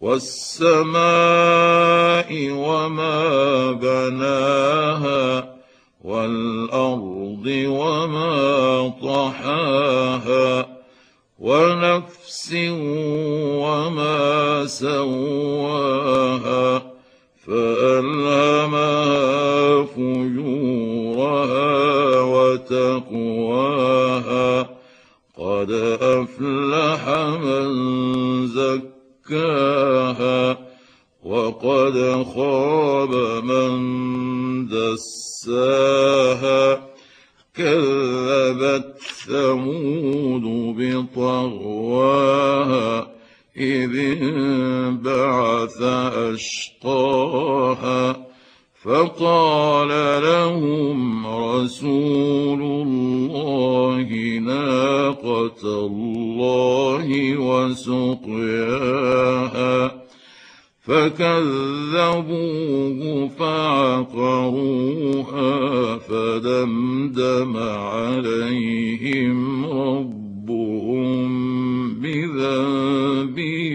والسماء وما بناها والأرض وما طحاها ونفس وما سواها فألهمها فجورها وتقواها قد أفلح من زكاها زكاها وقد خاب من دساها كذبت ثمود بطغواها إذ انبعث أشقاها فقال لهم رسول الله ناقة الله وسقياها آه، فكذبوه فعقروها فدمدم عليهم ربهم بذنبهم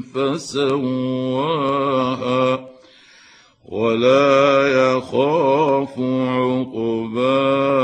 فسواها ولا يخاف عقباها